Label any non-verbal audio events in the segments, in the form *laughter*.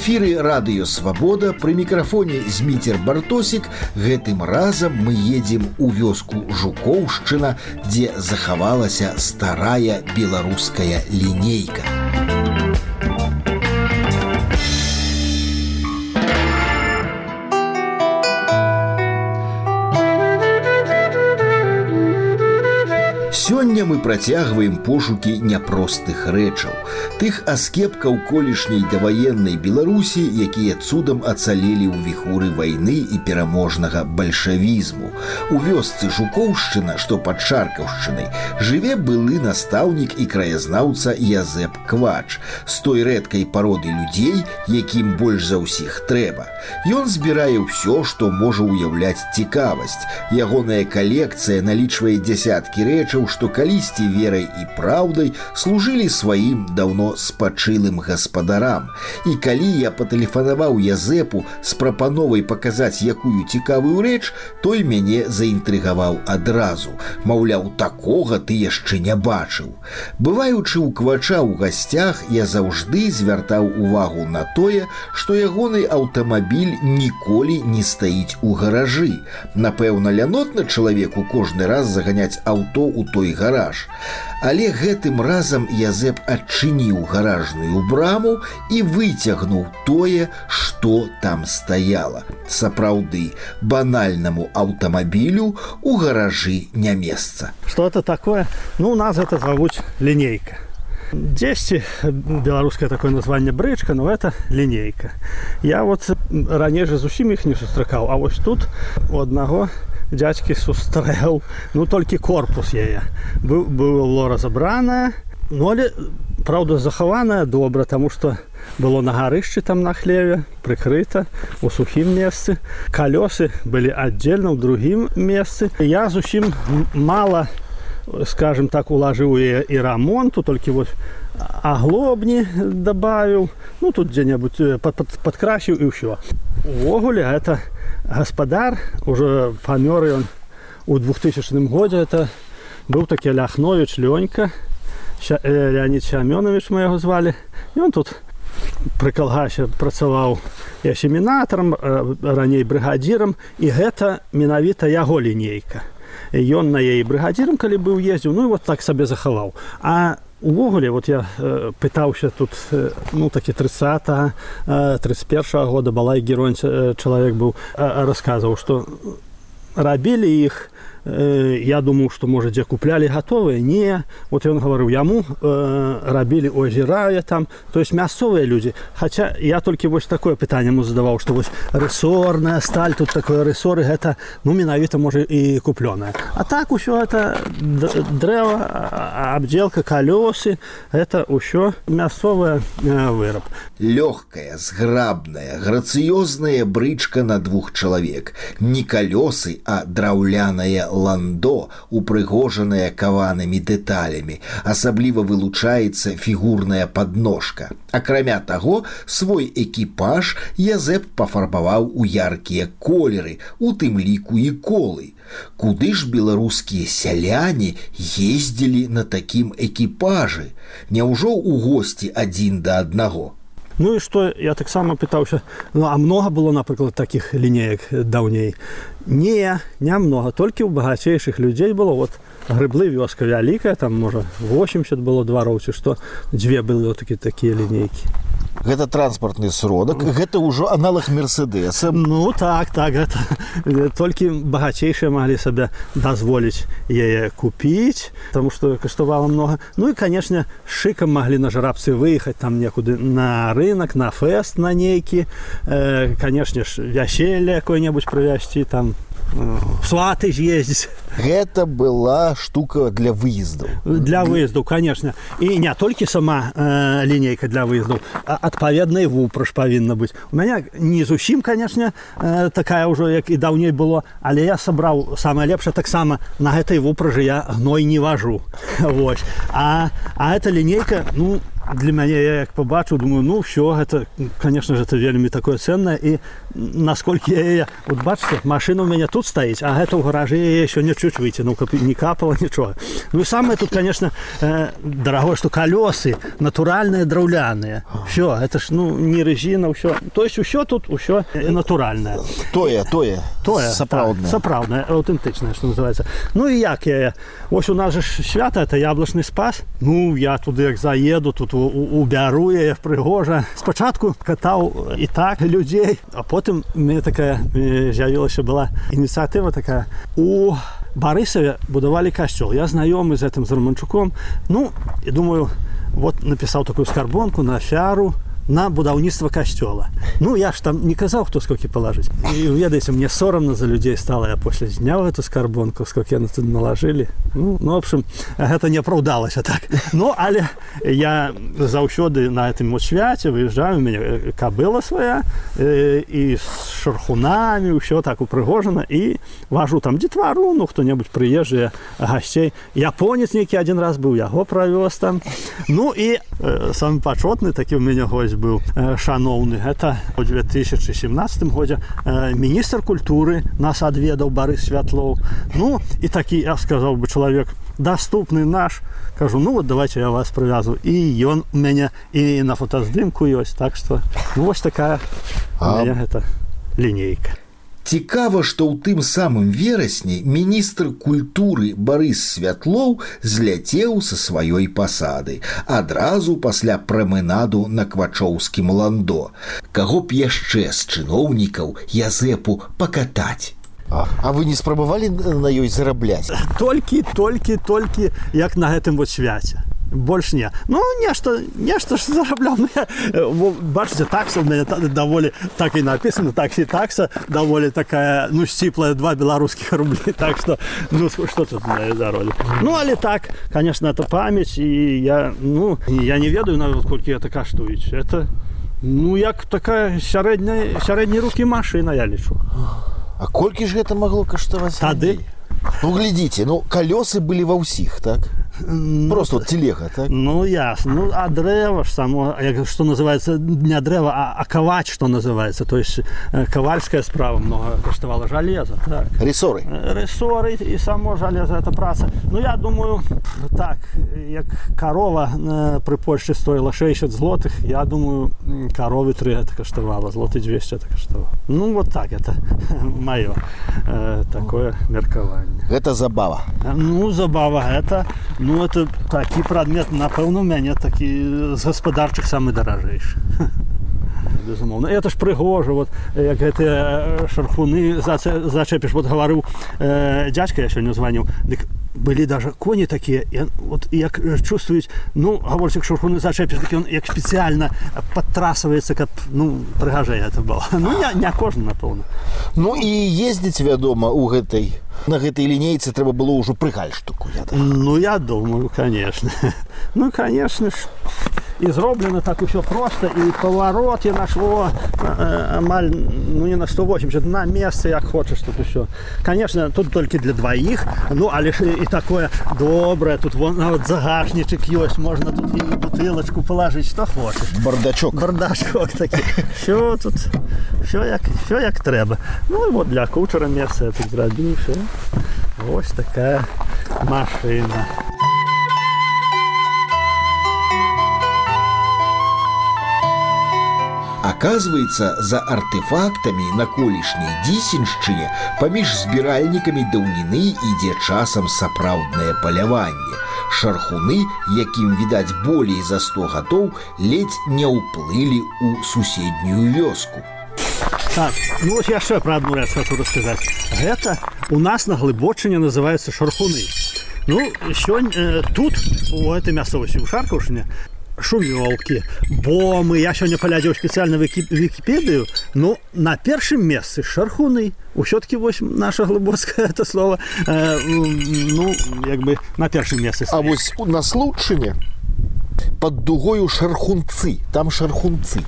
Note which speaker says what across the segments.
Speaker 1: эфіры радыё свабода пры мікрафоне зміцер бартосік гэтым разам мы едзем у вёску жукоўшчына дзе захавалася старая беларуская лінейка Працягваем пошукі няпростых рэчаў, тых аскепкаў колішняй даваеннай Беларусі, якія цудам ацалелі ў віхуры вайны і пераможнага бальшавізму. У вёсцы жукоўшчына, што пад шаркаўшчынай, жыве былы настаўнік і краязнаўца Язэп Квач, з той рэдкай пароды людзей, якім больш за ўсіх трэба. Ён збірае ўсё, што можа ўяўляць цікавасць. Ягоная калекцыя налічвае дзясяткі рэчаў, што што калісьці верай і праўдай служылі сваім даўно спачылым гаспадарам. І калі я патэлефанаваў Язэпу з прапановай паказаць якую цікавую рэч, той мяне заінтрыгаваў адразу. Маўляў, такога ты яшчэ не бачыў. Бываючы ў квача ў гасцях, я заўжды звяртаў увагу на тое, што ягоны аўтамабіль ніколі не стаіць у гаражы. Напэўна, лянотна чалавеку кожны раз заганяць аўто ў той гараж. Але гэтым разам Язэп адчыніў гаражную браму і выцягнуў тое, што там стаяла. Сапраўды, банальнаму аўтамабілю у гаражы не месца.
Speaker 2: Что это такое? Ну, у нас это зовут линейка. Дзесьці беларускае такое названне брычка но это лінейка я вот раней жа зусім іх не сустракаў а вось тут у аднаго дзядзькі сустрэў ну толькі корпус яе было разабраная ну але праўда захаваная добра таму што было на гарышчы там на хлеве прыкрыта у сухім месцы калёсы былі аддзельна ў другім месцы я зусім мала скажем так улажыў яе і рамонту толькі вот аглобні добавіў ну тут дзе-небудзь пад, пад, падкрасіў і ўсё увогуле это гаспадар уже памёр ён у 2000 годзе это быў такі ляхнович лёнька леонид сямёнович мы яго звалі ён тут пры калгасе працаваў я семінатарам раней брыгадзірам і гэта менавіта яго лінейка ён на яе брыгадзірам калі быў ездзіў ну вот так сабе захаваў. А увогуле вот я э, пытаўся тут э, ну такі 30 э, 31 года балай герой э, чалавек быў э, расказваў што рабілі іх э, я думаю что можа дзе куплялі гатовыя не вот ён гаварыў яму э, рабілі озірае там то есть мясцовыя людзі хаця я толькі вось такое пытанне ему задаваў что вось рэсорная сталь тут такое рэсоры гэта ну менавіта можа і куплёная а так усё это дрэва абдзелка калёсы это ўсё мясцовая э, выраб
Speaker 1: лёгкая зграбная грацыёзная брычка на двух чалавек не калёсы а драўляная Ландо, упрыгожанае каванымі дэталямі, асабліва вылучаецца фігурная падножка. Акрамя таго, свой экіпаж Язэп пафарбаваў у яркія колеры, у тым ліку і колы. Куды ж беларускія сяляне ездзілі на такім экіпажы? Няўжо ў госці адзін да аднаго?
Speaker 2: Ну і што я таксама пытаўся ну, а многа было напрыклад такіх лінеек даўней не нямнога толькі ў багацейшых людзей было вот грыблы вёска вялікая там можа 80 было двароў ці што дзве было такі такія лінейкі
Speaker 1: гэта транспартны сродак гэта ўжо аналог мерседеса
Speaker 2: ну так так гэта *laughs* толькі багацейшыя маглі сабе дазволіць яе купіць тому что каштавала много ну і канешне шыкам маглі на жарабцы выехаць там некуды на рынок на фэст на нейкі э, канешне ж вяселле якое-небудзь правясці там сваты з'ездзіць
Speaker 1: гэта была штука для выездаў
Speaker 2: для выездаў конечно і не толькі сама э, лінейка для выездаў адпаведнай вупраж павінна быць у мяне не зусім конечно э, такая ўжо як і даўней было але я сабраў самае лепшае таксама на гэтай вупражы я гной не важу *laughs* Вось а а эта лінейка ну для мяне я як побачыў думаю ну все гэта конечно же это вельмі такое ценное і насколькі я яе вот бачыце машина у мяне тут стаіць а гэта ў гаражы я еще не чуть выйти ну каб не капала нічога ну і самое тут конечно э, дарагое что колёсы натуральныя драўляныя все это ж ну не рэжіна ўсё то есть усё тут усё натуральнае
Speaker 1: тое тое
Speaker 2: тое
Speaker 1: сапраўдна
Speaker 2: так, сапраўднае аўтэнтычнае что называется ну і як я ось у нас же свята это яблочны спас ну я туды як заеду тут убяру яе прыгожа спачатку катаў і так людзей а потым мне такая з'явілася была ініцыятыва такая у барысаве будавалі касцёл я знаёмы з гэтым з романчуком ну і думаю вот напісаў такую скарбонку на афяру на будаўніцтва касцёла ну я ж там не казаў хто сколькі палажыць і ведаеце мне сорамна за людзей стала я после зняў эту скарбонку сколько яны тут налажылі ну, ну общем гэта не апраўдалася так ну але я заўсёды на этом вот свяце выязджаю мяне кабыла свая э, і з шархунамі ўсё так упрыгожана і важу там дзетвару ну хто-небудзь прыезжыя гасцей японец нейкі адзін раз быў яго правёз там ну і э, самы пачотны такі у мяне госць быў э, шаноўны гэта у 2017 годзе э, міністр культуры нас адведаў бары святлоў ну і такі я сказаў бы чалавек доступны наш кажу ну вот давайте я вас прывязу і ён у мяне і на фотаздымку ёсць так что ну, вось такая а... гэта лінейка
Speaker 1: Цікава, што ў тым самым верасні міністр культуры Барыс Святлоў зляцеў са сваёй пасады, адразу пасля прамынаду на квачоўскім ландо. Каго б яшчэ з чыноўнікаў язэпу пакатаць. А, а вы не спрабавалі на ёй зарабляць.
Speaker 2: Толькі, толькі, толькі як на гэтым вот свяце больш не ну нешта нешта ж *laughs* зарабляў ну, бачыце такса у мяне даволі так і написано таксі такса даволі такая ну сціплая два беларускіх рублі *laughs* так что ну что тут заролі ну але так конечно это памяць і я ну я не ведаю нават колькі это каштуюць это ну як такая сярэдняя сярэдняй рукі машина я лічу
Speaker 1: а колькі ж гэта магло каштаваць
Speaker 2: тады
Speaker 1: ну глядзіце ну калёсы былі ва ўсіх так Просто вот телега, так?
Speaker 2: Ну, ясно. Ну, а древо ж само, что называется, не древо, а, а ковач, что называется. То есть э, ковальская справа много коштовала железо. Так.
Speaker 1: Ресоры?
Speaker 2: Э, Ресоры и само железо, это праца. Ну, я думаю, так, як корова э, при Польше стоила 60 злотых, я думаю, коровы 3 это коштовало, злоты 200 это коштовало. Ну, вот так, это *laughs* мое э, такое меркование.
Speaker 1: Это забава?
Speaker 2: Ну, забава, это Ну это такі прадмет напэўна у мяне такі з гаспадарчых самы даражэйшы *laughs* безумоўна это ж прыгожа вот як гэтыя шархуны зачэпіш вот гаварыў э, дзядзька я сёння званіў дык былі даже коні такія вот як чувствуюць ну гаворць як шурхуны зачэпіш такі ён як спецыяльна падтрасаваецца каб ну прыгажэй это было ну я не кожны напэўна
Speaker 1: ну і ездзіць вядома у гэтай на гэтай лінейцы трэба было ўжо прыгаль штуку
Speaker 2: я ну я думаю конечно *laughs* ну конечно ж і зроблена так усё просто і паварот я нашло амаль ну не на 180 на месцы як хочаш тут усё конечно тут толькі для дваіх ну але ж і такое добрае тут вон нават загашнічак ёсць можна тут і бутылачку палажыць што хочаш
Speaker 1: бардачок
Speaker 2: бардачок такі все тут все як все як трэба ну і вот для кучара месца тут зрабіў все ось такая машина
Speaker 1: Оказывается, за артефактамі на колішняй дзісеншчыне паміж збіральнікамі даўніны ідзе часам сапраўднае паляванне. Шархуны, якім відаць болей за 100 гадоў, ледзь не ўплылі ў суседнюю вёску.
Speaker 2: Так, ну вот яшчэ пра адну рэч хочу расказаць. Гэта у нас на глыбочыне называюцца шархуны. Ну сёння э, тут у этой мясцовасці у шаркаўшыне шумёлкі бомы я сёння палядзеў спецыяльна вікіпедыю ну на першым месцы шархуны ўсё-кі вось наша глыбоцкае это слово э, ну як бы на першым месцы
Speaker 1: а вось на случыне под дугою шархунцы там шархунцы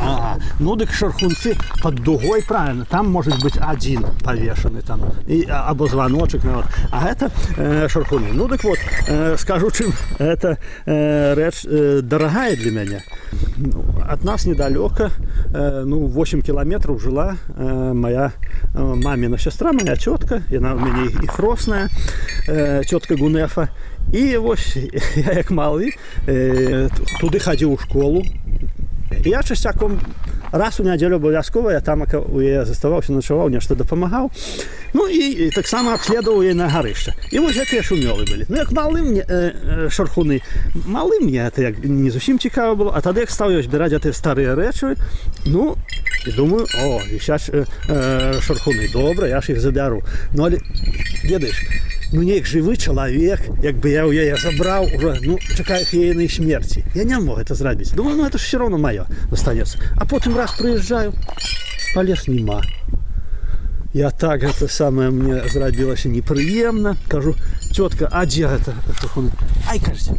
Speaker 2: А, ну дык шархунцы под дугой правильно там может быть один повешенный там и або звоночек вот. а это э, шархуны ну так вот э, скажу чем это э, рэч э, дорогая для меня от нас недалеко э, ну 8 километров жила э, моя э, мамина сестра моя и она у меня их росная э, тетка гунефа і вось я як *laughs* малы э, туды хадзіў у школу я часцяком раз у нядзелю абавязкова я там у яе заставаўся начаваў нешта дапамагаў ну і, і таксама абследаваў яе на гарышча і вось гэтыя шумёлы былі ну як малым э, э, шархуны малым мне это як не зусім цікава было а тады як стаў я збіраць гэтыя старыя рэчы ну і думаю о сейчас э, э, шархуны добра я ж іх забяру ну але ведаеш ну неяк жывы чалавек як бы я ў яе забраў уже ну чакаю ейнай смерці я не мог это зрабіць думаю ну это ж все равно маё застанецца а потым раз прыязджаю палез нема я так гэта самае мне зрабілася непрыемна кажу цётка а дзе гэта ай кажется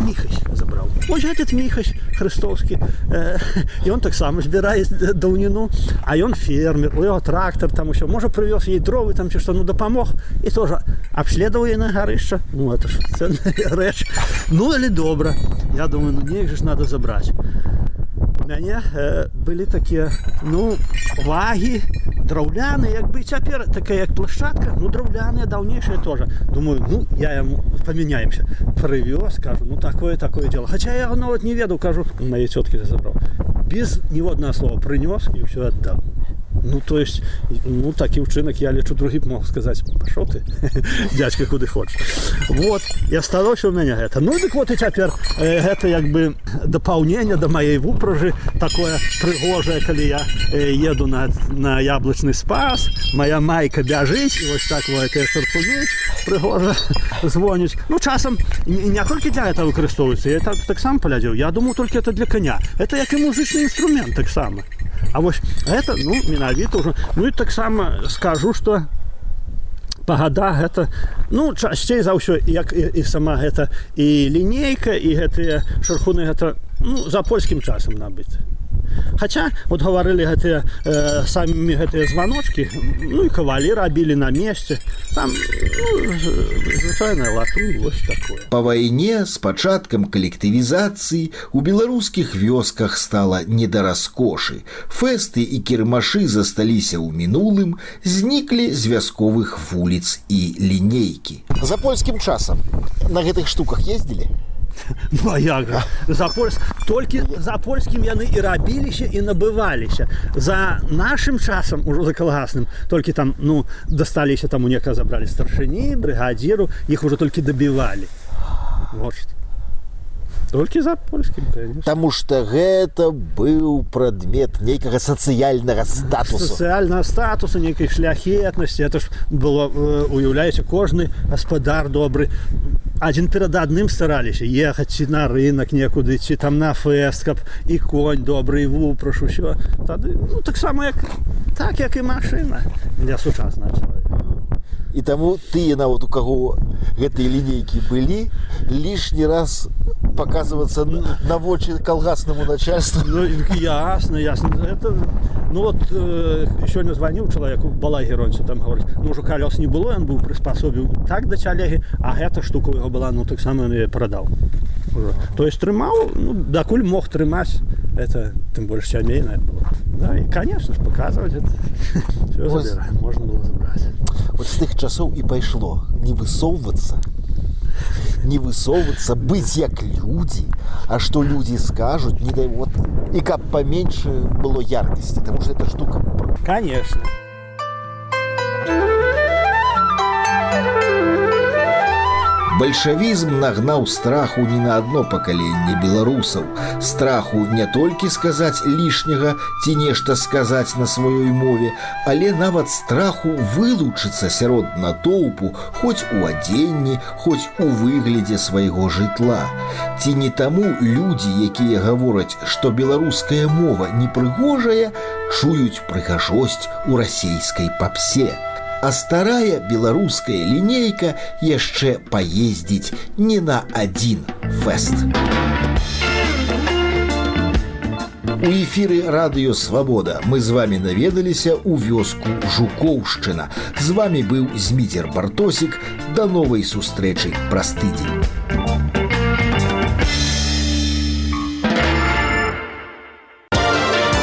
Speaker 2: міхась забраў Вось этот міхась хрыстовскі э, і он *laughs* таксама збірае даўніну а ён фермер у яго трактор там усё можа прывёз ей дровы там ці што ну дапамог і тоже абследавае на гарышча ну это ж *laughs* рэч ну или добра я думаю ну неяк ж надо забраць мяне э, былі такія ну вагі драўляны як бы цяпер такая як плашчатка ну драўляныя даўнейшая тоже думаю ну я яму памяняемся прывёз скажу ну такое такое дело хаця я нават не ведаў кажу мае цёткі забраў без ніводнага слова прынёс і ўсё аддаў Ну то есть ну такі ўчынак я лечу другі мог сказаць пашо ты *laughs* дядька куды хочаш вот я асталося у мяне гэта ну дык вот і цяпер э, гэта як бы дапаўнение да маей вупражы такое прыгожае калі я э, еду на на яблычны спас моя майка бяжыць і вось так шарфуны прыгожа звоніць *laughs* ну часам не, не толькі для это выкарыстоўваецца я так таксам палядзеў я думаю только это для коня это як і музычны інструмент таксама А вось это ну менавіта ўжо. Ну і таксама скажу что пагада гэта ну часцей за ўсё як і, і сама гэта і лінейка і гэтыя шархуны гэта ну, за польскім часам набыць Хаця вот гаварылі гэтыя э, самі гэтыя званочки ну і кавалі рабілі на месте там ну, звычайная латунь вось такое
Speaker 1: по вайне с пачаткам калектывізацыі у беларускіх вёсках стала не да раскошы фэсты і кірмашы засталіся ў мінулым зніклі з вясковых вуліц і лінейкі за польскім часам на гэтых штуках ездзілі *laughs*
Speaker 2: Ну, а як жа? За польск... Толькі за польскім яны і рабіліся і набываліся. За нашым часам ужо за калгасным толькі там ну дасталіся там у нека забралі старшыні, брыгадзіру, іх ужо толькі дабівалі. Вот толькі за польскім
Speaker 1: Таму што гэта быў прадмет нейкага сацыяльнага статусу
Speaker 2: сацыяльнага статуса нейкай шляхетнасці это ж было уяўляеце кожны гаспадар добры адзін перад адным стараліся ехаць ці на рынок некуды ці там на фэст каб і конь добрый вупрашу ўсё тады ну, таксама як так як і машына для сучаснага
Speaker 1: і таму тыя нават у каго гэтыя лінейкі былі лішні раз показываться на вочы калгаснаму начальству
Speaker 2: ну, ясно ясно это ну вот э, сёння званіў чалавеку была геронцу там говорить ну ўжо калёс не было ён быў прыспасобіў так да цялегі а гэта штука яго была ну таксама прадаў то есть трымаў ну, дакуль мог трымаць это тым больш сямейная было да, і конечно ж показывать это можно было забрать
Speaker 1: вот з тых часоў і пайшло не высоўвацца не высовываться, быть як люди, а что люди скажут, не дай вот, и как поменьше было яркости, потому что эта штука...
Speaker 2: Конечно.
Speaker 1: Бальшавізм нагнаў страху не на одно пакаленне беларусаў. Страху не толькі сказаць лішняга ці нешта сказаць на сваёй мове, але нават страху вылучыцца сярод натоўпу, хоць у адзенні, хоць у выглядзе свайго жытла. Ці не таму людзі, якія гавораць, што беларуская мова непрыгожая, чуюць прыгажосць у расейскай папсе. А старая беларуская лінейка яшчэ паездзіць не на адзін фэст. У эфіры радыё свабода мы з вами наведаліся ў вёску жукоўшчына. З вами быў зміцер бартосік да новай сустрэчы праз тыдзень.